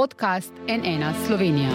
podcast NN Slovenija.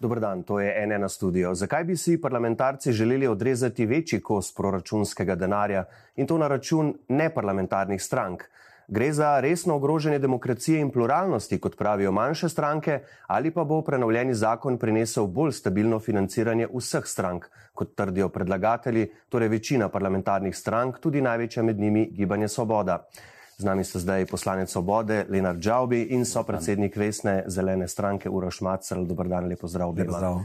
Dobro dan, to je NN studio. Zakaj bi si parlamentarci želeli odrezati večji kos proračunskega denarja in to na račun neparlamentarnih strank? Gre za resno ogrožanje demokracije in pluralnosti, kot pravijo manjše stranke, ali pa bo prenovljeni zakon prinesel bolj stabilno financiranje vseh strank, kot trdijo predlagatelji, torej večina parlamentarnih strank, tudi največja med njimi Gibanje Svoboda. Z nami so zdaj poslanec Svobode, Leonard Džavbi in so predsednik Vesne zelene stranke Uroš Macrl. Dobar dan, lepo zdrav. zdrav.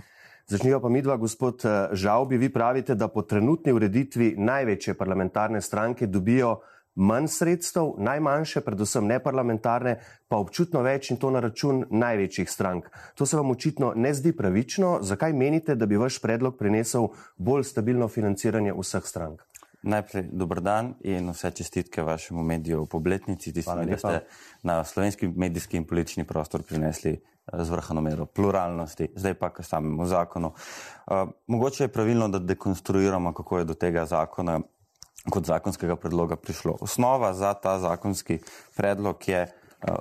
Začnijo pa midva, gospod Žavbi, vi pravite, da po trenutni ureditvi največje parlamentarne stranke dobijo manj sredstev, najmanjše, predvsem neparlamentarne, pa občutno več in to na račun največjih strank. To se vam očitno ne zdi pravično. Zakaj menite, da bi vaš predlog prinesel bolj stabilno financiranje vseh strank? Najprej dober dan in vse čestitke vašemu mediju po obletnici, ki ste na slovenski medijski in politični prostor prinesli eh, zvrhano mero pluralnosti, zdaj pa k samemu zakonu. Uh, mogoče je pravilno, da dekonstruiramo, kako je do tega zakona kot zakonskega predloga prišlo. Osnova za ta zakonski predlog je uh,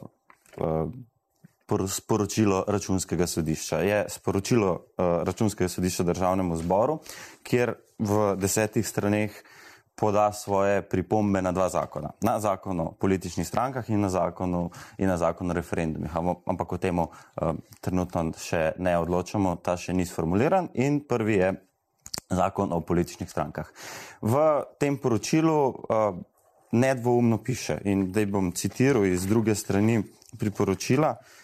uh, sporočilo računskega sodišča. Je sporočilo uh, računskega sodišča državnemu zboru, kjer v desetih straneh poda svoje pripombe na dva zakona. Na zakon o političnih strankah in na zakon o, in na zakon o referendumih. Ampak o tem trenutno še ne odločamo, ta še ni sformuliran. In prvi je zakon o političnih strankah. V tem poročilu uh, nedvoumno piše, in da bom citiral iz druge strani priporočila, uh,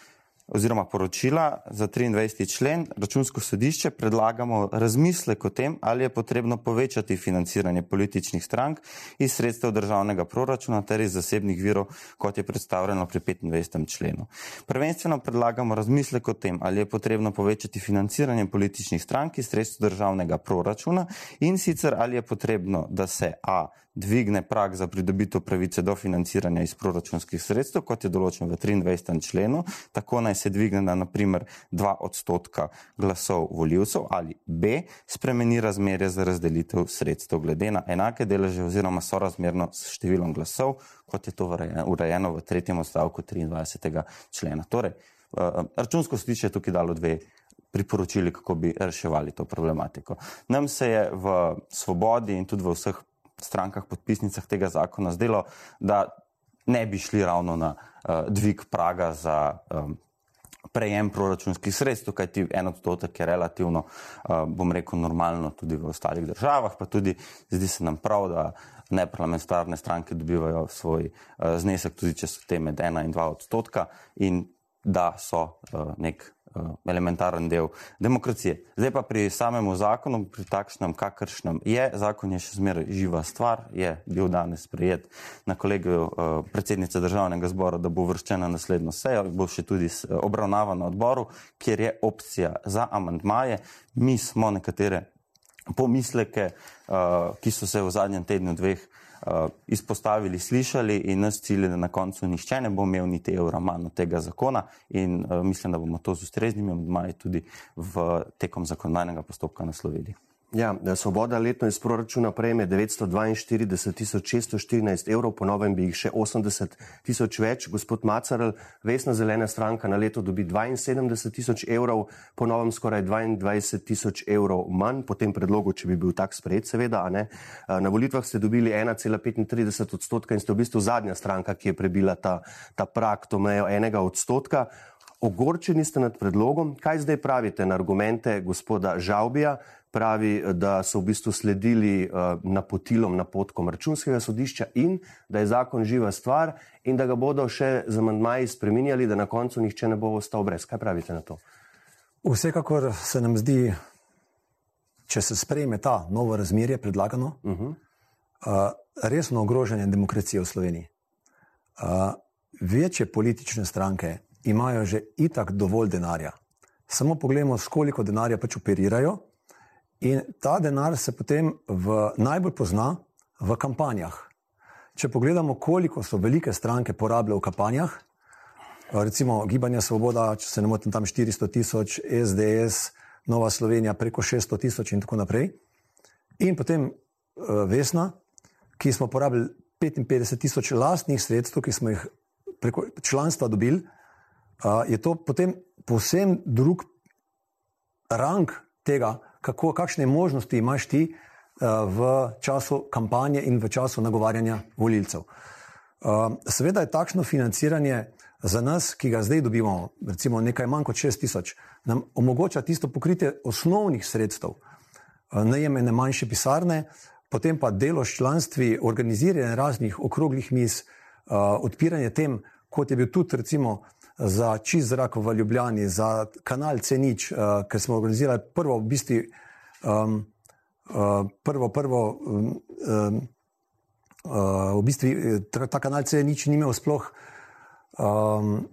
oziroma poročila za 23. člen računsko sodišče predlagamo razmislek o tem, ali je potrebno povečati financiranje političnih strank iz sredstev državnega proračuna ter iz zasebnih virov, kot je predstavljeno pri 25. členu. Prvenstveno predlagamo razmislek o tem, ali je potrebno povečati financiranje političnih strank iz sredstev državnega proračuna in sicer ali je potrebno, da se a dvigne prag za pridobitev pravice do financiranja iz proračunskih sredstev, kot je določen v 23. členu, tako naj se dvigne na naprimer 2 odstotka glasov voljivcev ali B spremeni razmerje za razdelitev sredstev glede na enake deleže oziroma sorazmerno s številom glasov, kot je to urejeno v tretjem odstavku 23. člena. Torej, eh, računsko sodišče je tukaj dalo dve priporočili, kako bi reševali to problematiko. Nam se je v svobodi in tudi v vseh strankah podpisnicah tega zakona zdelo, da ne bi šli ravno na uh, dvig praga za um, prejem proračunskih sredstev, kajti en odstotek je relativno, uh, bom rekel, normalno tudi v ostalih državah, pa tudi zdi se nam prav, da neparlamentarne stranke dobivajo svoj uh, znesek, tudi če so te med ena in dva odstotka in da so uh, nek elementaren del demokracije. Zdaj pa pri samem zakonu, pri takšnem, kakršnem je, zakon je še zmeraj živa stvar, je bil danes sprejet na kolegiju uh, predsednice državnega zbora, da bo vrščena naslednjo sejo, bo še tudi obravnavan na odboru, kjer je opcija za amantmaje. Mi smo nekatere pomisleke, ki so se v zadnjem tednu dveh izpostavili, slišali in nas cilj, da na koncu nišče ne bo imel niti evra manj od tega zakona in uh, mislim, da bomo to z ustreznimi odmaji tudi v tekom zakonodajnega postopka naslovili. Ja, Svoboda letno iz proračuna prejme 942.614 evrov, po novem bi jih še 80 tisoč več. Gospod Macarl, Vesna zelena stranka na leto dobi 72 tisoč evrov, po novem skoraj 22 tisoč evrov manj, po tem predlogu, če bi bil tak sprejet, seveda. Na volitvah ste dobili 1,35 odstotka in ste v bistvu zadnja stranka, ki je prebila ta, ta prak, to mejo enega odstotka. Ogorčeni ste nad predlogom. Kaj zdaj pravite na argumente gospoda Žavbija? pravi, da so v bistvu sledili uh, napotilom, napotkom računskega sodišča in da je zakon živa stvar in da ga bodo še z amandmaji spreminjali, da na koncu nihče ne bo ostal brez. Kaj pravite na to? Vsekakor se nam zdi, če se sprejme ta novo razmerje predlagano, uh -huh. uh, resno ogrožanje demokracije v Sloveniji. Uh, večje politične stranke imajo že itak dovolj denarja. Samo pogledamo, s koliko denarja pač operirajo, In ta denar se potem v, najbolj pozna v kampanjah. Če pogledamo, koliko so velike stranke porabile v kampanjah, recimo Gibanje Svoboda, če se ne motim, tam 400 tisoč, SDS, Nova Slovenija preko 600 tisoč in tako naprej. In potem uh, Vesna, ki smo porabili 55 tisoč lastnih sredstev, ki smo jih preko članstva dobili, je to potem povsem drug rang tega, kako, kakšne možnosti imaš ti v času kampanje in v času nagovarjanja volilcev. Seveda je takšno financiranje za nas, ki ga zdaj dobimo, recimo nekaj manj kot 6 tisoč, nam omogoča tisto pokritje osnovnih sredstev, uh, najemene manjše pisarne, potem pa delo s članstvi, organiziranje raznih okroglih uh, odpiranje tem, kot je bil tudi recimo za čist zrak v Ljubljani, za kanal C0, uh, ker smo organizirali prvo v bistvu. Um, uh, prvo, prvo um, um, uh, v bistvu ta, ta kanal C nič ni imel sploh um,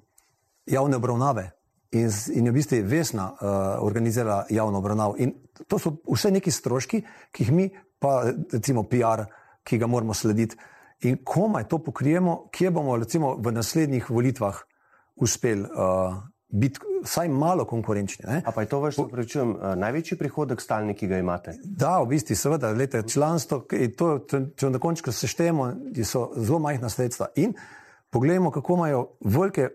javne obravnave in, in je v bistvu Vesna uh, organizirala javno obravnavo. In to so vse neki stroški, ki jih mi, pa recimo PR, ki ga moramo slediti. In komaj to pokrijemo, kje bomo recimo v naslednjih volitvah uspeli uh, biti vsaj malo konkurenčni. Ne? A pa je to vaš, prečujem, največji prihodek stalni, ki ga imate? Da, v bistvu, seveda, lete, članstvo, to, če na koncu seštejemo, so zelo majhna sredstva. In poglejmo, kako imajo velike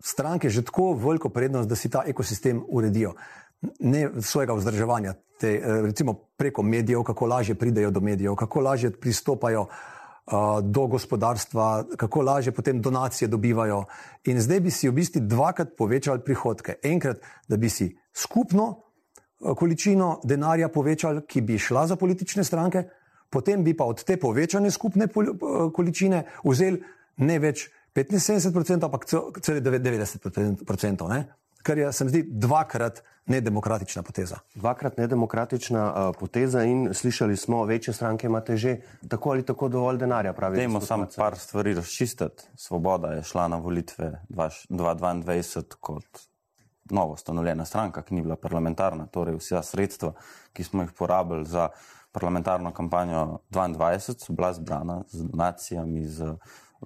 stranke že tako veliko prednost, da si ta ekosistem uredijo. Ne svojega vzdrževanja, te, recimo preko medijev, kako lažje pridejo do medijev, kako lažje pristopajo uh, do gospodarstva, kako lažje potem donacije dobivajo. In zdaj bi si v bistvu dvakrat povečali prihodke. Enkrat, da bi si skupno količino denarja povečali, ki bi šla za politične stranke, potem bi pa od te povečane skupne količine vzeli ne več 75%, ampak celo 90%. Kar je, se mi zdi, dvakrat nedemokratična poteza. Dvakrat nedemokratična uh, poteza in slišali smo, večje stranke imate že tako ali tako dovolj denarja. Dajmo samo par stvari razčistiti. Svoboda je šla na volitve 2022 kot novo ustanovljena stranka, ki ni bila parlamentarna. Torej vsa sredstva, ki smo jih porabili za parlamentarno kampanjo 2022, so bila zbrana z donacijami, z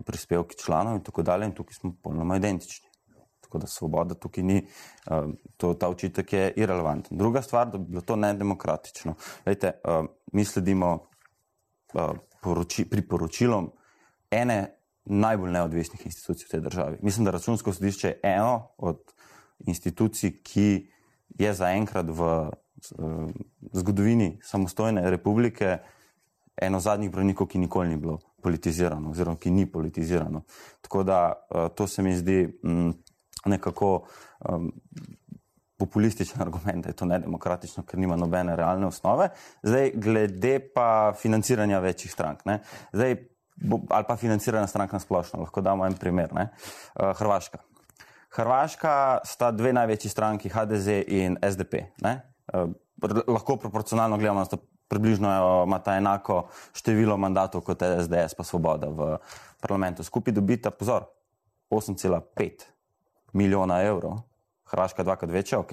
prispevki članov in tako dalje. In tukaj smo popolnoma identični. Tako da svoboda tukaj ni, uh, to, ta očitek je irrelevanten. Druga stvar, da bi bilo to nedemokratično. Lejte, uh, mi sledimo uh, poroči, priporočilom ene najbolj neodvisnih institucij v tej državi. Mislim, da računsko sodišče je eno od institucij, ki je zaenkrat v zgodovini samostojne republike eno zadnjih branikov, ki nikoli ni bilo politizirano, oziroma ki ni politizirano. Tako da to se mi zdi. Mm, nekako um, populističen argument, da je to nedemokratično, ker nima nobene realne osnove. Zdaj, glede pa financiranja večjih strank, Zdaj, bo, ali pa financiranja strank na splošno, lahko damo en primer. Uh, Hrvaška. Hrvaška sta dve največji stranki, HDZ in SDP. Uh, lahko proporcionalno gledamo, da sta približno imata enako število mandatov kot SDS, pa Svoboda v parlamentu. Skupaj dobita, pozor, 8,5 milijona evrov, Hrvaška dvakrat večja, ok.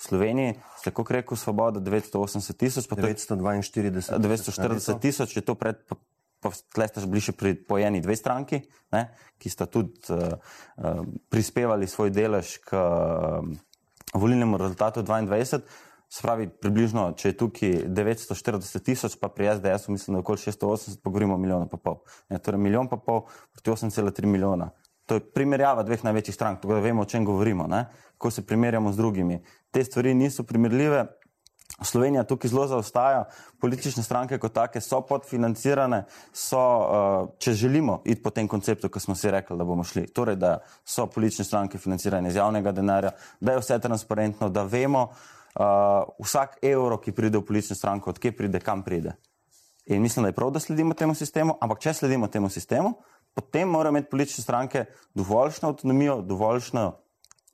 V Sloveniji ste, kot rekel, svoboda 980 tisoč, pa 942 940 tisoč, je to pred, tle ste bili še pri pojeni dve stranki, ne, ki sta tudi uh, uh, prispevali svoj delež k uh, volilnemu rezultatu 22. Se pravi, približno, če je tukaj 940 tisoč, pa pri SDS-u mislim, da je okoli 680, pa govorimo o milijonu pa pol. Ne, torej, milijon pa pol proti 8,3 milijona. To je primerjava dveh največjih strank, tako da vemo, o čem govorimo, ne? ko se primerjamo z drugimi. Te stvari niso primerljive. Slovenija tukaj zelo zaostaja, politične stranke kot take so podfinancirane, so, uh, če želimo iti po tem konceptu, ki smo si rekli, da bomo šli, torej da so politične stranke financirane iz javnega denarja, da je vse transparentno, da vemo uh, vsak evro, ki pride v politično stranko, odkje pride, kam pride. In mislim, da je prav, da sledimo temu sistemu, ampak če sledimo temu sistemu, potem morajo imeti politične stranke dovoljšno avtonomijo, dovoljšno,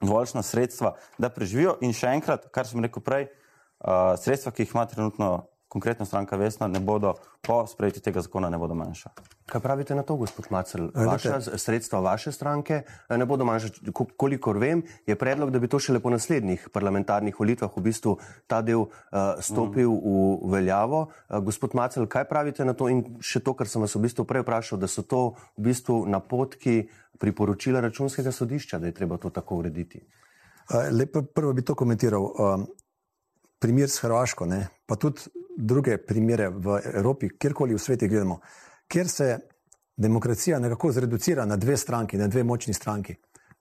dovoljšno sredstva, da preživijo. In še enkrat, kar sem rekel prej, uh, sredstva, ki jih ima trenutno konkretno stranka Vesna, ne bodo po sprejetju tega zakona ne bodo manjša. Kaj pravite na to, gospod Macel? Vaša sredstva vaše stranke eh, ne bodo manjša. Kolikor vem, je predlog, da bi to šele po naslednjih parlamentarnih volitvah v bistvu ta del uh, stopil mm. v veljavo. Uh, gospod Macel, kaj pravite na to in še to, kar sem vas v bistvu prej vprašal, da so to v bistvu napotki priporočila računskega sodišča, da je treba to tako urediti? Uh, lepo prvo bi to komentiral. Uh, primer s Hrvaško, ne? pa tudi druge primere v Evropi, kjerkoli v svetu gledamo, kjer se demokracija nekako zreducira na dve stranki, na dve močni stranki,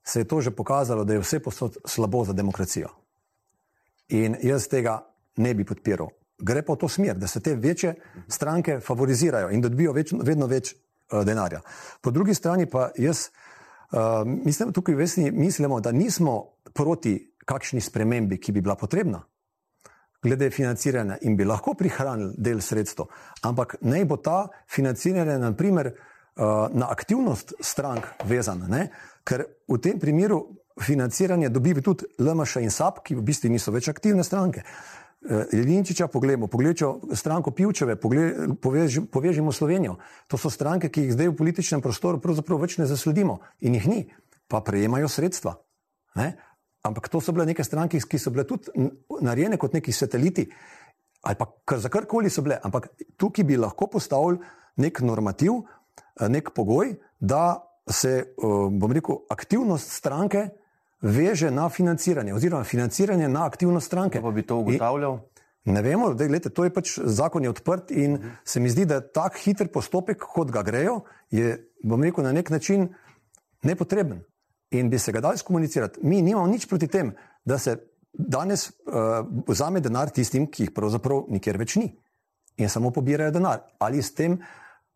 se je to že pokazalo, da je vse posod slabo za demokracijo. In jaz tega ne bi podpiral. Gre pa v to smer, da se te večje stranke favorizirajo in da dobijo več, vedno več uh, denarja. Po drugi strani pa jaz uh, mislim, tukaj vesni, mislimo, da nismo proti kakšni spremembi, ki bi bila potrebna glede financiranja in bi lahko prihranili del sredstev, ampak naj bo ta financiranje, naprimer, uh, na aktivnost strank vezano, ker v tem primeru financiranje dobijo tudi LMŠ in SAP, ki v bistvu niso več aktivne stranke. Jelinčiča pogledamo, pogledamo stranko Pivčeve, povežimo Slovenijo. To so stranke, ki jih zdaj v političnem prostoru pravzaprav več ne zasledimo in jih ni, pa prejemajo sredstva. Ne? Ampak to so bile neke stranke, ki so bile tudi narejene kot neki sateliti ali pa kar za karkoli so bile. Ampak tukaj bi lahko postavili nek normativ, nek pogoj, da se, bom rekel, aktivnost stranke veže na financiranje, oziroma financiranje na aktivnost stranke. Kako bi to ugotavljal? In ne vemo, da je to je pač zakon je odprt in uh -huh. se mi zdi, da tak hiter postopek, kot ga grejo, je, bom rekel, na nek način nepotreben in bi se ga dali skomunicirati. Mi nimamo nič proti tem, da se danes uh, vzame denar tistim, ki jih pravzaprav nikjer več ni in samo pobirajo denar. Ali s tem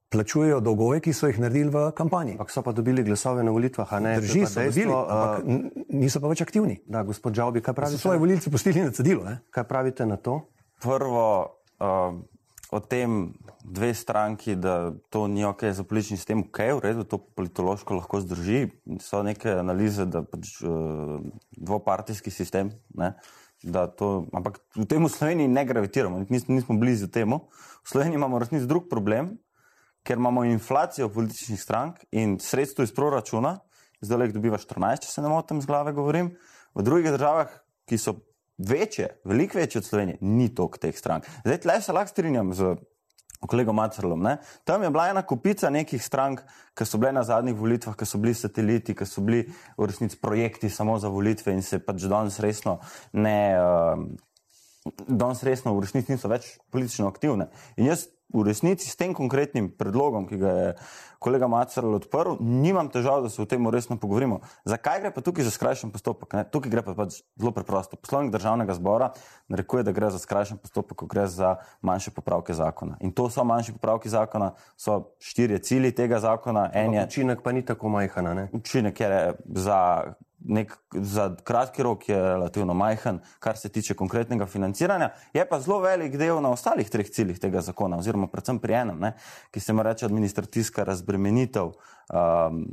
plačujejo dolgove, ki so jih naredili v kampanji. Ampak so pa dobili glasove na volitvah, a ne? Drži, so dobili, ampak niso pa več aktivni. Da, gospod Džavbi, kaj pravite? So svoje volilce pustili na cedilu. Ne? Kaj pravite na to? Prvo, uh, o tem dve stranki, da to ni ok za politični sistem, ok, v redu, to politološko lahko zdrži. So neke analize, da pač uh, dvopartijski sistem, ne? Da to, ampak v tem v Sloveniji ne gravitiramo, nismo, nismo blizu temu. V Sloveniji imamo resnici drug problem, ker imamo inflacijo političnih strank in sredstvo iz proračuna, zdaj le jih dobiva 14, če se ne motim z glave, govorim. V drugih državah, ki so večje, veliko večje od Slovenije, ni toliko teh strank. Zdaj, tle se lahko strinjam z kolegom Macerlom. Ne? Tam je bila ena kupica nekih strank, ki so bile na zadnjih volitvah, ki so bili sateliti, ki so bili v resnici projekti samo za volitve in se pač danes resno ne. Uh, Danes resno v resnici niso več politično aktivne. In jaz v resnici s tem konkretnim predlogom, ki ga je kolega Macarl odprl, nimam težav, da se o tem resno pogovorimo. Zakaj gre pa tukaj za skrajšen postopek? Ne? Tukaj gre pa pač zelo preprosto. Poslovnik državnega zbora narekuje, da gre za skrajšen postopek, ko gre za manjše popravke zakona. In to so manjši popravki zakona, so štirje cilji tega zakona. Je, učinek pa ni tako majhen. Učinek je za nek, za kratki rok je relativno majhen, kar se tiče konkretnega financiranja, je pa zelo velik del na ostalih treh ciljih tega zakona, oziroma predvsem pri enem, ne, ki se mu reče administrativska razbremenitev um,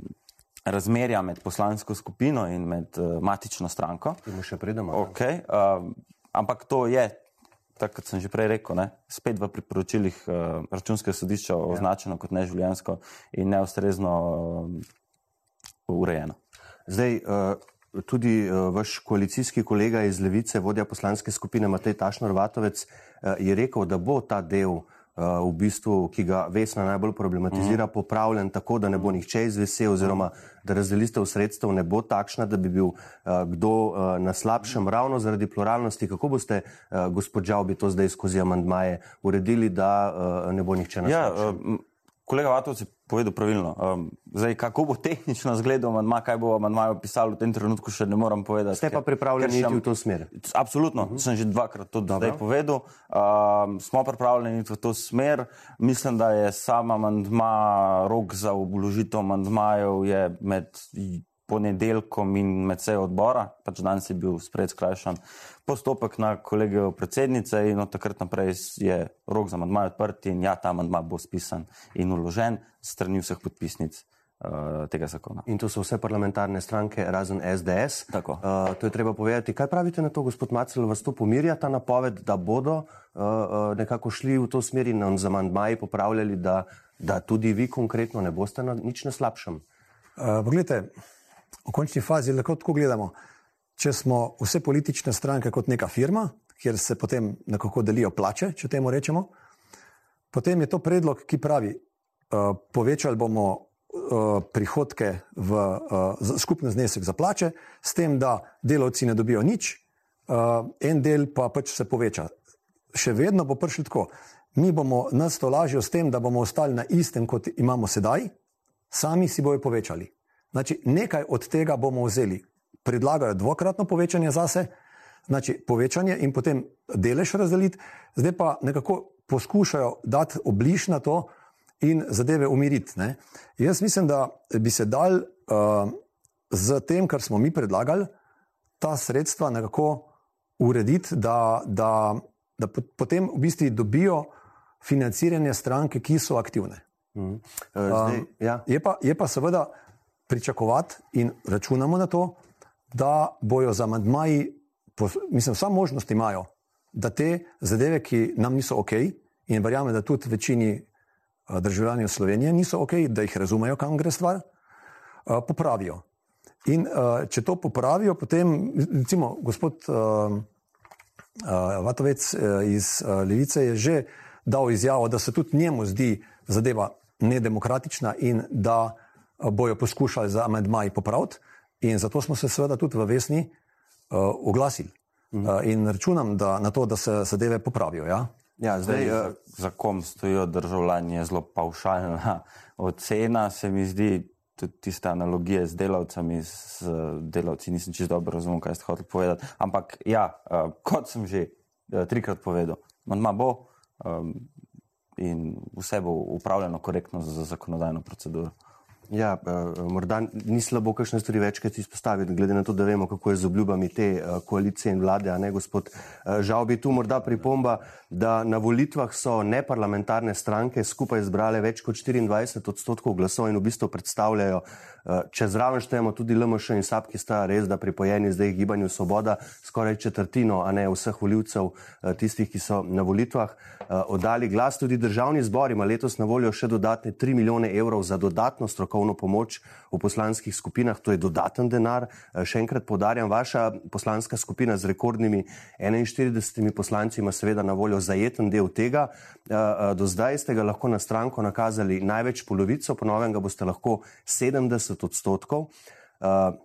razmerja med poslansko skupino in med uh, matično stranko. In še pridemo. Okay, um, ampak to je. Tako kot sem že prej rekel, ne, spet v priporočilih uh, računskega sodišča ja. označeno kot neživljensko in neustrezno uh, urejeno. Zdaj, eh, tudi eh, vaš koalicijski kolega iz Levice, vodja poslanske skupine Matej Tašnor Vatovec, eh, je rekel, da bo ta del, v bistvu, ki ga Vesna najbolj problematizira, mm. popravljen tako, da ne bo nihče izvesel, oziroma da razdelitev sredstev ne bo takšna, da bi bil kdo na slabšem, ravno zaradi pluralnosti. Kako boste, gospod Džavbi, to zdaj skozi amandmaje uredili, da ne bo nihče na ja, slabšem? Ja, Kolega Vatovec je povedal pravilno. Um, zdaj, kako bo tehnično izgledal manjma, kaj bo manjma opisal v tem trenutku, še ne moram povedati. Ste pa pripravljeni iti v to smer? Absolutno, uh mhm. -huh. sem že dvakrat to Dobro. zdaj povedal. Um, smo pripravljeni v to smer. Mislim, da je sama manjma, rok za obložitev manjmajev je med ponedeljkom in med sejo odbora, pač danes je bil sprejet skrajšan postopek na kolegijo predsednice in od takrat naprej je rok za amandmaj odprt in ja, ta amandmaj bo spisan in uložen strani vseh podpisnic. Uh, tega zakona. In to so vse parlamentarne stranke, razen SDS. Uh, to je treba povedati. Kaj pravite na to, gospod Macel, vas to pomirja ta napoved, da bodo uh, nekako šli v to smer in z amandmaji popravljali, da, da tudi vi konkretno ne boste na, nič na slabšem? Uh, poglejte, v končni fazi lahko tako gledamo. Če smo vse politične stranke kot neka firma, kjer se potem nekako delijo plače, če temu rečemo, potem je to predlog, ki pravi, uh, povečali bomo uh, prihodke v uh, skupni znesek za plače, s tem, da delavci ne dobijo nič, uh, en del pa pač se poveča. še vedno bo prišli tako. Mi bomo nas to lažje s tem, da bomo ostali na istem, kot imamo sedaj, sami si bojo povečali. Znači, nekaj od tega bomo vzeli. Predlagajo dvokratno povečanje zase, znači povečanje in potem delež razdeliti, zdaj pa nekako poskušajo dati obliž na to in zadeve umiriti. Ne. Jaz mislim, da bi se dal uh, z tem, kar smo mi predlagali, ta sredstva nekako urediti, da, da, da potem v bistvu dobijo financiranje stranke, ki so aktivne. Mm. Zdaj, um, ja. je, pa, je pa seveda pričakovati in računamo na to, da bojo za madmaji, mislim, vsa možnost imajo, da te zadeve, ki nam niso ok, in verjamem, da tudi večini državljanov Slovenije niso ok, da jih razumejo, kam gre stvar, popravijo. In če to popravijo, potem, recimo, gospod Vatovec iz Levice je že dal izjavo, da se tudi njemu zdi zadeva nedemokratična in da bojo poskušali za amedmaj popraviti. In zato smo se seveda tudi v Vesni uh, oglasili. Uh, in računam da, na to, da se zadeve popravijo. Ja? Ja, zdaj, zdaj, za kom stojijo državljani, je zelo paušalna ocena. Se mi zdi tudi tiste analogije z delavcami, z delavci. Nisem čisto dobro razumel, kaj ste hoteli povedati. Ampak, ja, uh, kot sem že uh, trikrat povedal, manjma bo um, in vse bo upravljeno korektno za, za zakonodajno proceduro. Ja, uh, morda ni slabo, kakšne stvari večkrat izpostaviti, glede na to, da vemo, kako je z obljubami te uh, koalicije in vlade. Ne, gospod, uh, žal bi tu morda pripomba, da na volitvah so neparlamentarne stranke skupaj zbrale več kot 24 odstotkov glasov in v bistvu predstavljajo Eh, če zraven štejemo tudi LMŠ in SAP, ki sta res da pripojeni zdaj gibanju Svoboda, skoraj četrtino, a ne vseh voljivcev, eh, tistih, ki so na volitvah eh, oddali glas, tudi državni zbor ima letos na voljo še dodatne 3 milijone evrov za dodatno strokovno pomoč v poslanskih skupinah, to je dodaten denar. Še enkrat podarjam, vaša poslanska skupina z rekordnimi 41 poslanci ima seveda na voljo zajeten del tega. Do zdaj ste ga lahko na stranko nakazali največ polovico, ponovem ga boste lahko 70 30 odstotkov. Uh,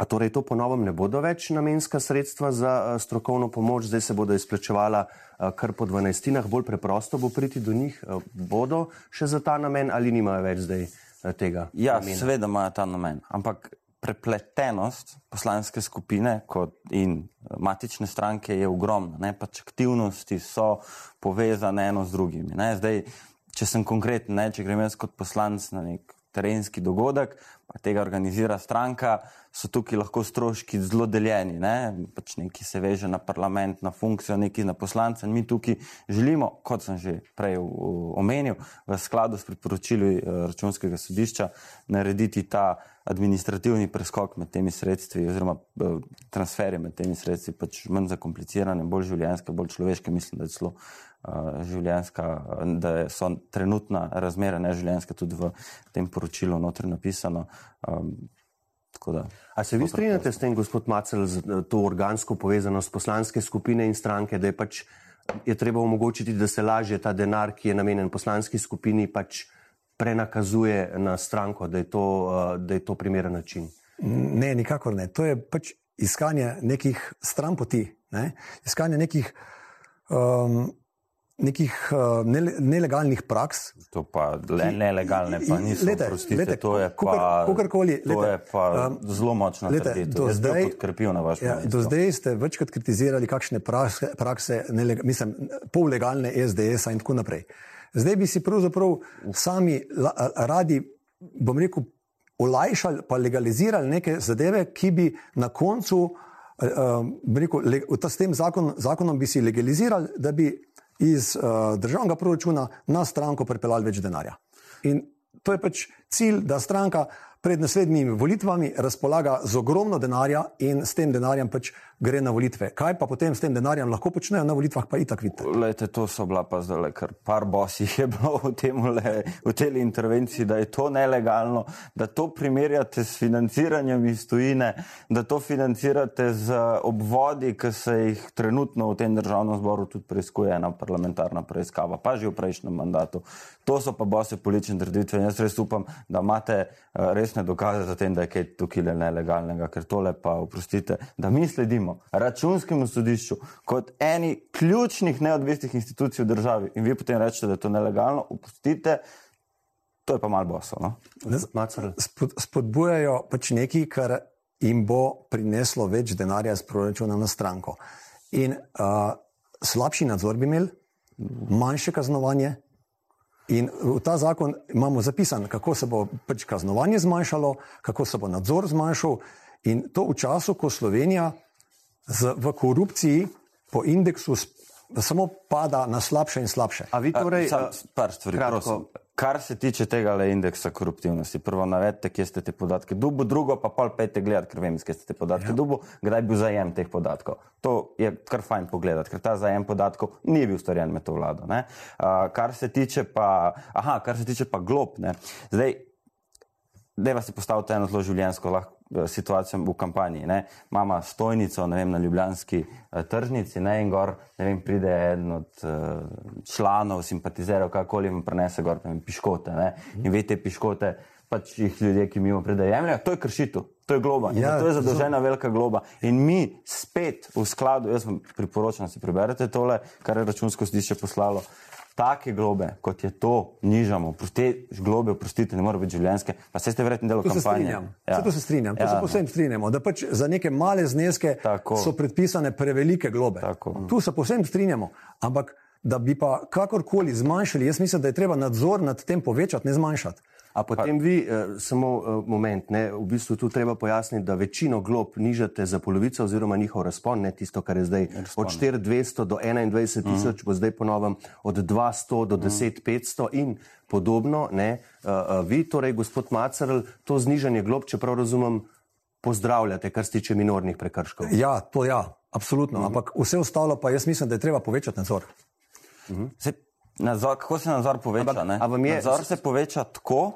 a torej to ponovno ne bodo več namenska sredstva za uh, strokovno pomoč, zdaj se bodo izplačevala uh, kar po dvanajstinah, bolj preprosto bo priti do njih, uh, bodo še za ta namen ali nimajo več zdaj uh, tega? Ja, namena? seveda imajo ta namen, ampak prepletenost poslanske skupine in matične stranke je ogromna, ne? pač aktivnosti so povezane eno z drugimi. Ne? Zdaj, če sem konkreten, ne? če grem jaz kot poslanc na nek terenski dogodek, pa tega organizira stranka, so tukaj lahko stroški zelo deljeni. Ne? Pač neki se veže na parlament, na funkcijo, neki na poslance. Mi tukaj želimo, kot sem že prej omenil, v skladu s priporočili eh, računskega sodišča, narediti ta administrativni preskok med temi sredstvi, oziroma eh, transferje med temi sredstvi, pač manj zakomplicirane, bolj življenjske, bolj človeške. Mislim, da je celo življenjska, da so trenutna razmera neživljenjska, tudi v tem poročilu notri napisano. Um, Da, A se vi strinjate s tem, gospod Macel, z eh, to organsko povezanost poslanske skupine in stranke, da je pač je treba omogočiti, da se lažje ta denar, ki je namenjen poslanski skupini, pač prenakazuje na stranko, da je to, eh, da je to primeren način? Ne, nikakor ne. To je pač iskanje nekih stran poti, ne? iskanje nekih um, nekih uh, nele, nelegalnih praks. To pa le nelegalne, pa niso lete, prostite, lete, to je pa, kukarkoli, to lete, je pa um, zelo močno trditev. Do, zdaj, ja, do zdaj ste večkrat kritizirali kakšne prakse, prakse nelega, mislim, pollegalne SDS-a in tako naprej. Zdaj bi si pravzaprav sami la, radi, bom rekel, olajšali pa legalizirali neke zadeve, ki bi na koncu, um, rekel, le, s tem zakon, zakonom bi si legalizirali, da bi iz uh, državnega proračuna na stranko pripeljali več denarja. In to je pač cilj, da stranka pred naslednjimi volitvami razpolaga z ogromno denarja in s tem denarjem pač gre na volitve. Kaj pa potem s tem denarjem lahko počnejo na volitvah, pa itak vidite. Lejte, to so bila pa zdaj kar par bosih je bilo v, le, v tej intervenciji, da je to nelegalno, da to primerjate s financiranjem iz tujine, da to financirate z obvodi, ki se jih trenutno v tem državnem zboru tudi preizkuje ena parlamentarna preiskava, pa že v prejšnjem mandatu. To so pa bose politične trditve in jaz res upam, da imate uh, resne dokaze za tem, da je kaj tukaj nelegalnega, ker tole pa oprostite, da mi sledimo računskemu sodišču kot eni ključnih neodvisnih institucij v državi in vi potem rečete, da je to nelegalno, oprostite. To je pa malo boso. No? Spod, spodbujajo pač nekaj, kar jim bo prineslo več denarja iz proračuna na stranko. In uh, slabši nadzor bi imeli, manjše kaznovanje. In v ta zakon imamo zapisano, kako se bo pač kaznovanje zmanjšalo, kako se bo nadzor zmanjšal. In to v času, ko Slovenija z, v korupciji po indeksu samo pada na slabše in slabše. A vi torej, A, sam, par stvari, prosim. Kar se tiče tega le indeksa koruptivnosti, prvo navedite, kje ste te podatke dubu, drugo pa pol pete gledati, ker vem, kje ste te podatke ja. dubu, kdaj bi zajem teh podatkov. To je kar fajn pogledati, ker ta zajem podatkov ni bil storjen med to vlado. Uh, kar se tiče pa, aha, kar se tiče pa glob, ne. Zdaj, deva si postaviti eno zelo življenjsko lahko Situacijo v kampanji. Ne. Mama stojnico vem, na Ljubljanski uh, tržnici ne, in gor vem, pride eden od uh, članov, simpatizerov, kakoli jim prenese gor vem, piškote. Ne. In veste, piškote pač jih ljudje, ki mimo pride, jemljajo. To je kršitev, to je globa. Ja, to je zadolžena zelo... velika globa. In mi spet v skladu, jaz vam priporočam, da si preberete tole, kar je računsko sodišče poslalo take globe, kot je to, nižamo. Te globe, oprostite, ne morejo biti življenjske. Pa se ste verjetno delo kampanje. Ja. To se strinjam, to ja. se posebno strinjamo, da pač za neke male zneske Tako. so predpisane prevelike globe. Tako. Tu se posebno strinjamo, ampak da bi pa kakorkoli zmanjšali, jaz mislim, da je treba nadzor nad tem povečati, ne zmanjšati. A potem pa, vi, eh, samo eh, moment, ne, v bistvu tu treba pojasniti, da večino glob nižate za polovico oziroma njihov razpon, ne tisto, kar je zdaj razpon, od 4200 do 21 mhm. tisoč, mm. bo zdaj ponovem od 200 do 10 500 in podobno. Ne, uh, uh, vi, torej gospod Macerl, to znižanje glob, če prav razumem, pozdravljate, kar se tiče minornih prekrškov. Ja, to ja, absolutno, mm. ampak vse ostalo pa jaz mislim, da je treba povečati nadzor. Mm. Nadzor, kako se nadzor poveča? Ampak, je, nadzor se poveča tako,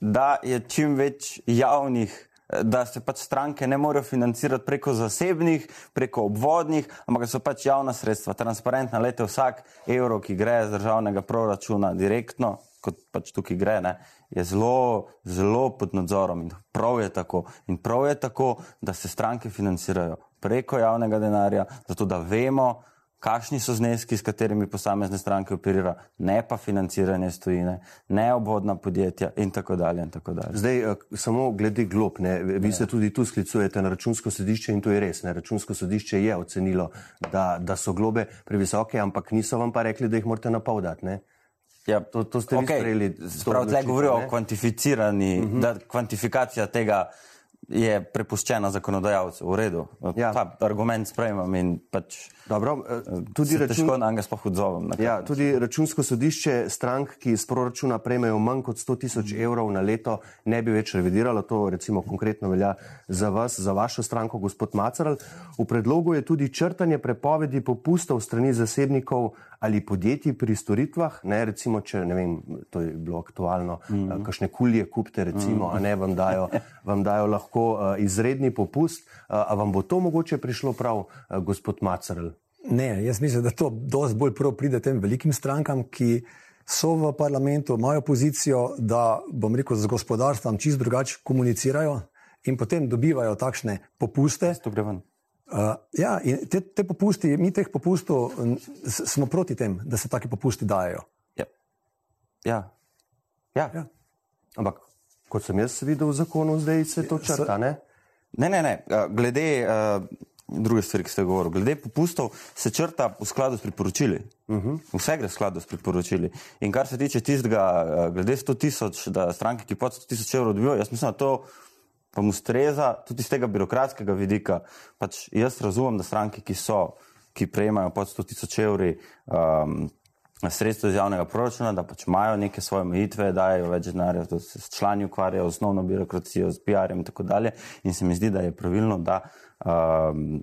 da je čim več javnih, da se pač stranke ne morejo financirati preko zasebnih, preko obvodnih, ampak so pač javna sredstva, transparentna. Lete vsak evro, ki gre iz državnega proračuna direktno, kot pač tukaj gre, ne, je zelo, zelo pod nadzorom in prav je tako. In prav je tako, da se stranke financirajo preko javnega denarja, zato da vemo, kakšni so zneski, s katerimi posamezne stranke operirajo, ne pa financiranje stojine, ne obvodna podjetja in tako dalje. In tako dalje. Zdaj, uh, samo glede glob, ne, vi ne. se tudi tu sklicujete na računsko sodišče in to je res. Ne, računsko sodišče je ocenilo, da, da so globe previsoke, ampak niso vam pa rekli, da jih morate napovedati. Ja, to, to ste okay. sprejeli. Prav, zdaj govorijo o kvantificirani, uh mhm. -huh. da kvantifikacija tega je prepuščena zakonodajalcu. V redu. Ja. Ta argument sprejemam in pač. Dobro, eh, tudi račun... težko na njega sploh odzovem. Ja, tudi računsko sodišče strank, ki iz proračuna prejmejo manj kot 100 tisoč evrov na leto, ne bi več revidiralo. To recimo konkretno velja za vas, za vašo stranko, gospod Macaral. V predlogu je tudi črtanje prepovedi popustov strani zasebnikov ali podjetij pri storitvah. Ne, recimo, če ne vem, to je bilo aktualno, mm -hmm. kakšne kulje kupite, recimo, mm -hmm. a ne vam dajo, vam dajo lahko uh, izredni popust. A vam bo to mogoče prišlo prav, gospod Macaral? Ne, jaz mislim, da to dosti bolj prav pride tem velikim strankam, ki so v parlamentu, imajo pozicijo, da, bom rekel, z gospodarstvom čist drugače komunicirajo in potem dobivajo takšne popuste. Uh, ja, in te, te popusti, mi teh popustov smo proti tem, da se taki popusti dajo. Ja. Ja. Ja. ja. Ampak, kot sem jaz videl v zakonu, zdaj se to črta. Ne, ne, ne. ne. Glede. Uh, druge stvari, ki ste govorili. Glede popustov se črta v skladu s priporočili. Uh mhm. -huh. Vse gre v skladu s priporočili. In kar se tiče tistega, eh, glede 100 tisoč, da stranke, ki pod 100 tisoč evrov dobijo, jaz mislim, da to pa mu streza tudi iz tega birokratskega vidika. Pač jaz razumem, da stranke, ki so, ki prejemajo pod 100 tisoč evri. Um, Sredstvo iz javnega proračuna, da pač imajo neke svoje omejitve, dajo več denarja, da se s člani ukvarjajo z osnovno birokracijo, z PR-jem in tako dalje. In se mi zdi, da je pravilno, da um,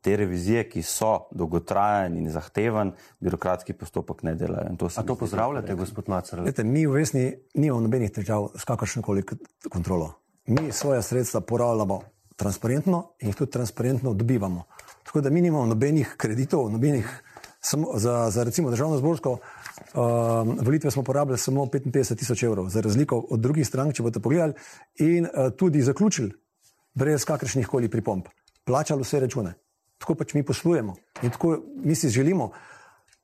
te revizije, ki so dolgotrajen in zahteven, birokratski postopek ne delajo. To A to pozdravljate, gospod Macar? Mi v Vesni nimamo nobenih težav s kakršno koli kontrolo. Mi svoje sredstva porabljamo transparentno in jih tudi transparentno dobivamo. Tako da mi nimamo nobenih kreditov, nobenih samo, za, za recimo državno zborsko um, volitve smo porabili samo 55 tisoč evrov, za razliko od drugih strank, če boste pogledali, in uh, tudi zaključili brez kakršnih koli pripomb. Plačali vse račune. Tako pač mi poslujemo in tako mi si želimo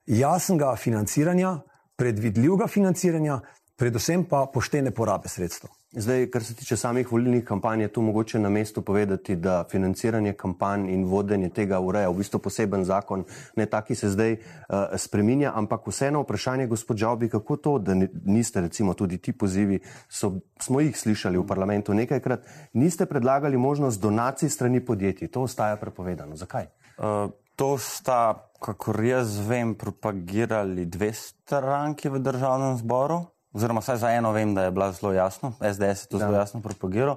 jasnega financiranja, predvidljivega financiranja, predvsem pa poštene porabe sredstev. Zdaj, kar se tiče samih volilnih kampanj, je tu mogoče na mestu povedati, da financiranje kampanj in vodenje tega ureja v bistvu poseben zakon, ne taki se zdaj uh, spreminja, ampak vseeno vprašanje, gospod Žavbi, kako to, da niste recimo tudi ti pozivi, so, smo jih slišali v parlamentu nekajkrat, niste predlagali možnost donacij strani podjetij, to ostaja prepovedano. Zakaj? Uh, to sta, kako jaz vem, propagirali dve stranki v državnem zboru oziroma vsaj za eno vem, da je bilo zelo jasno, SDS je to zelo ja. jasno propagiral.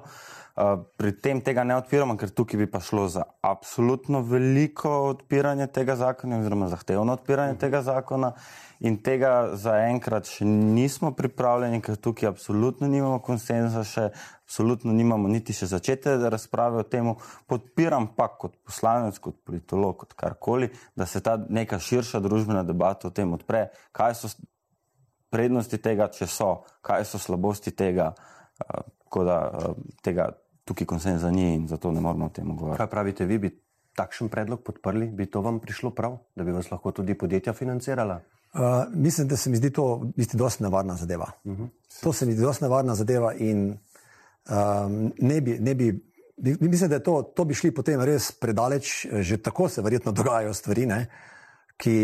Uh, pri tem tega ne odpiramo, ker tukaj bi pa šlo za absolutno veliko odpiranje tega zakona, oziroma zahtevno odpiranje uh. tega zakona. In tega zaenkrat še nismo pripravljeni, ker tukaj absolutno nimamo konsenza, še absolutno nimamo niti še začete razprave o tem. Podpiram pa kot poslanec, kot politolog, kot karkoli, da se ta neka širša družbena debata o tem odpre, kaj so prednosti tega, če so, kaj so slabosti tega, uh, da uh, tega tukaj konsenza ni in zato ne moramo o tem govoriti. Kaj pravite, vi bi takšen predlog podprli, bi to vam prišlo prav, da bi vas lahko tudi podjetja financirala? Uh, mislim, da se mi zdi to dosti nevarna zadeva. Uh mhm. -huh. To se mi zdi dosti nevarna zadeva in um, ne bi. Ne bi Mislim, da to, to bi šli potem res predaleč, že tako se verjetno dogajajo stvari, ne, ki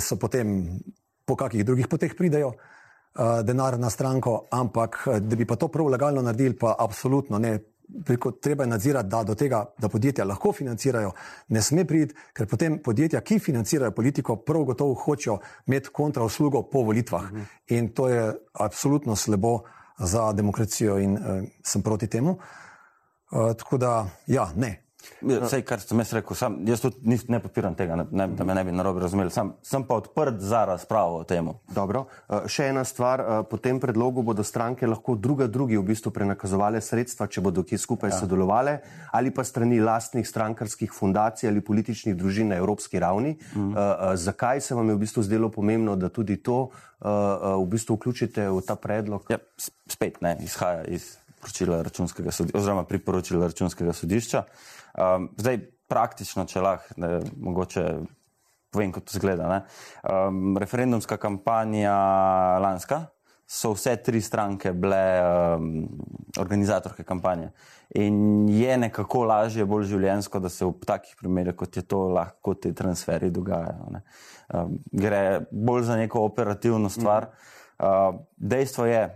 so potem po kakih drugih poteh pridejo uh, denar na stranko, ampak eh, da bi pa to prav legalno naredili, pa absolutno ne. Preko, treba je nadzirati, da do tega, da podjetja lahko financirajo, ne sme priti, ker potem podjetja, ki financirajo politiko, prav gotovo hočejo imeti kontrauslugo po volitvah. Mhm. In to je absolutno slabo za demokracijo in uh, sem proti temu. Uh, tako da, ja, ne, Vse, kar sem jaz rekel, sam, jaz tudi nis, ne podpiram tega, ne, da me ne bi narobe razumeli. Sam, sem pa odprt za razpravo o tem. Dobro. Uh, še ena stvar. Uh, po tem predlogu bodo stranke lahko druga drugi v bistvu prenakazovali sredstva, če bodo kje skupaj ja. sodelovali, ali pa strani lastnih strankarskih fundacij ali političnih družin na evropski ravni. Mhm. Uh, uh, zakaj se vam je v bistvu zdelo pomembno, da tudi to uh, uh, v bistvu vključite v ta predlog? Ja, spet ne, izhaja iz poročila računskega sodišča, oziroma priporočila računskega sodišča. Um, zdaj, praktično, če lahko, mogoče povem, kako to zgleda. Um, referendumska kampanja lanska so vse tri stranke bile um, organizatorke kampanje. In je nekako lažje, bolj življensko, da se v takih primerih, kot je to, lahko ti transferi dogajajo. Um, gre bolj za neko operativno stvar. Uh, dejstvo je,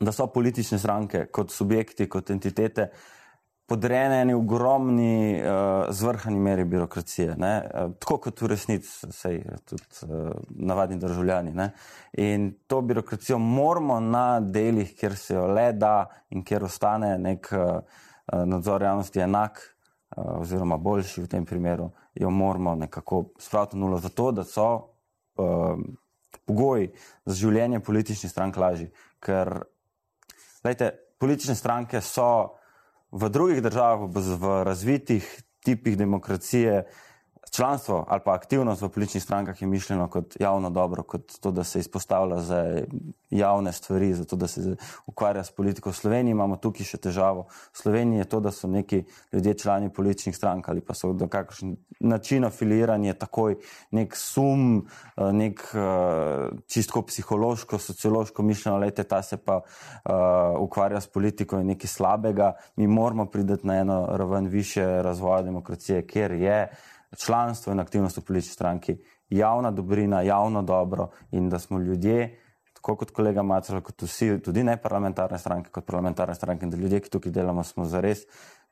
da so politične stranke kot subjekti, kot entitete podrejene eni ogromni uh, zvrhani meri birokracije, uh, tako kot v resnici, sej tudi uh, navadni državljani. Ne? In to birokracijo moramo na delih, kjer se jo le da in kjer ostane nek uh, nadzor javnosti enak uh, oziroma boljši v tem primeru, jo moramo nekako spraviti nulo, zato da so uh, pogoji za življenje političnih strank lažji. Ker Lejte, politične stranke so v drugih državah, v razvitih tipih demokracije, članstvo ali pa aktivnost v političnih strankah je mišljeno kot javno dobro, kot to, da se izpostavlja za javne stvari, zato da se ukvarja s politiko. V Sloveniji imamo tukaj še težavo. V Sloveniji je to, da so neki ljudje člani političnih strank ali pa so do kakršen način afiliranja takoj nek sum, eh, nek eh, čistko psihološko, sociološko mišljeno, lejte, ta se pa uh, ukvarja s politiko in nekaj slabega. Mi moramo priti na eno raven više razvoja demokracije, kjer je članstvo in aktivnost v politični stranki javna dobrina, javno dobro in da smo ljudje, tako kot kolega Macer, kot vsi, tudi ne parlamentarne stranke, kot parlamentarne stranke, in da ljudje, ki tukaj delamo, smo zares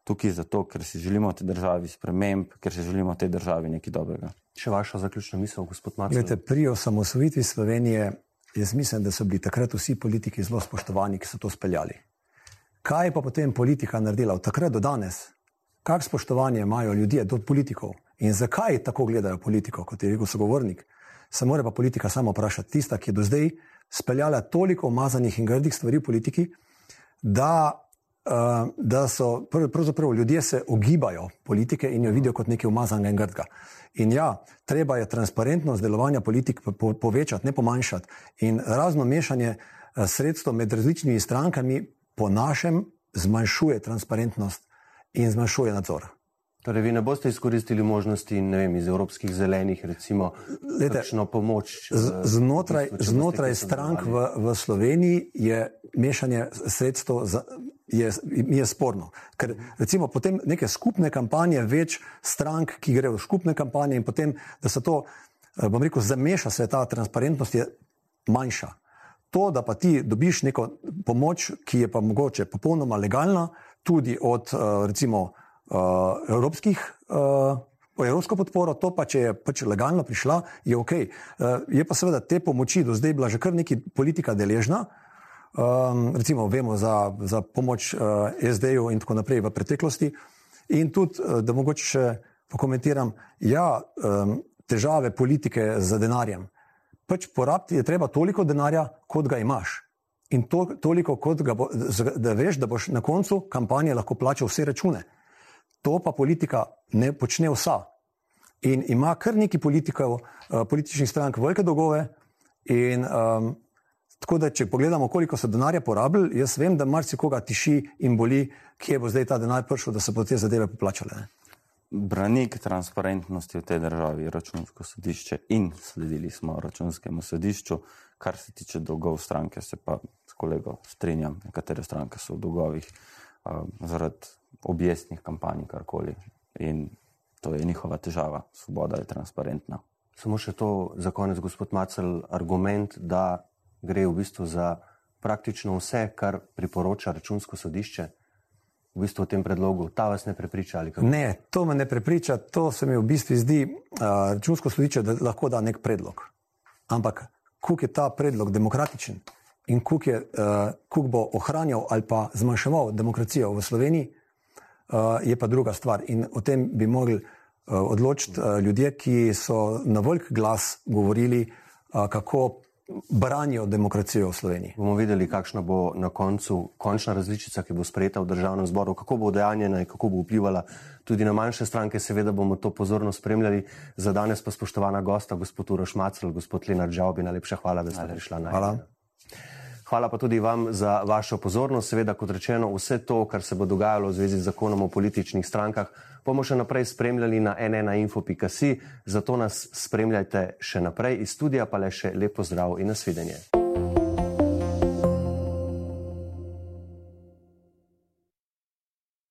tukaj zato, ker si želimo v tej državi sprememb, ker si želimo v tej državi nekaj dobrega. Še vaša zaključna misel, gospod Macer? Glede, pri osamosvojitvi Slovenije, jaz mislim, da so bili takrat vsi politiki zelo spoštovani, ki so to speljali. Kaj je pa potem politika naredila od takrat do danes? Kak spoštovanje imajo ljudje do politikov? In zakaj tako gledajo politiko, kot je rekel sogovornik? Se mora pa politika samo vprašati, tista, ki je do zdaj speljala toliko umazanih in grdih stvari v politiki, da da so pravzaprav ljudje se ogibajo politike in jo vidijo kot nekaj umazanega in grdega. In ja, treba je transparentnost delovanja politik povečati, ne pomanjšati. In razno mešanje sredstev med različnimi strankami, po našem, zmanjšuje transparentnost in zmanjšuje nadzor. Torej, vi ne boste izkoristili možnosti vem, iz evropskih zelenih, recimo, za pomoč? Znotraj, znotraj strank v, v Sloveniji je mešanje sredstev za, je, je sporno. Ker recimo potem neke skupne kampanje, več strank, ki grejo v skupne kampanje in potem, da se to, eh, bom rekel, zameša se ta transparentnost, je manjša. To, da pa ti dobiš neko pomoč, ki je pa mogoče popolnoma legalna, tudi od eh, recimo evropskih, uh, evropsko podporo, to pa, če je pač legalno prišla, je ok. Uh, je pa seveda te pomoči do zdaj bila že kar neki politika deležna. Um, recimo, vemo za, za pomoč uh, SD-ju in tako naprej v preteklosti. In tudi, uh, da mogoče še pokomentiram, ja, um, težave politike z denarjem. Pač porabiti je treba toliko denarja, kot ga imaš. In to, toliko, kot ga bo, da veš, da boš na koncu kampanje lahko plačal vse račune. To pa politika ne počne vsa. In ima kar nekaj politikov, uh, političnih strank, velike dolgove. In, um, tako da, če pogledamo, koliko so denarja porabili, jaz vem, da marsikoga tiši in boli, kje bo zdaj ta denar prišel, da se bodo te zadeve poplačale. Ne? Branik transparentnosti v tej državi je računsko sodišče in sledili smo računskemu sodišču. Kar se tiče dolgov stranke, se pa s kolego strinjam. Nekatere stranke so v dolgovih uh, zaradi objestnih kampanj, karkoli. In to je njihova težava, svoboda je transparentna. Samo še to za konec, gospod Macel, argument, da gre v bistvu za praktično vse, kar priporoča računsko sodišče. V bistvu v tem predlogu, ta vas ne prepriča? Ne, to me ne prepriča, to se mi v bistvu zdi uh, računsko sodišče, da lahko da nek predlog. Ampak, kuk je ta predlog demokratičen in kuk, je, uh, kuk bo ohranjal ali pa zmanjševal demokracijo v Sloveniji, je pa druga stvar. In o tem bi mogli uh, odločiti uh, ljudje, ki so na velik glas govorili, uh, kako branijo demokracijo v Sloveniji. Bomo videli, kakšna bo na koncu končna različica, ki bo sprejeta v državnem zboru, kako bo dejanjena in kako bo vplivala tudi na manjše stranke. Seveda bomo to pozorno spremljali. Za danes pa spoštovana gosta, gospod Uroš Macel, gospod Lenar Džavbi, najlepša hvala, da ste prišla na hvala. Hvala pa tudi vam za vašo pozornost. Seveda, kot rečeno, vse to, kar se bo dogajalo v zvezi z zakonom o političnih strankah, bomo še naprej spremljali na nnainfo.si. Zato nas spremljajte še naprej iz studija, pa le še lepo zdrav in nasvidenje.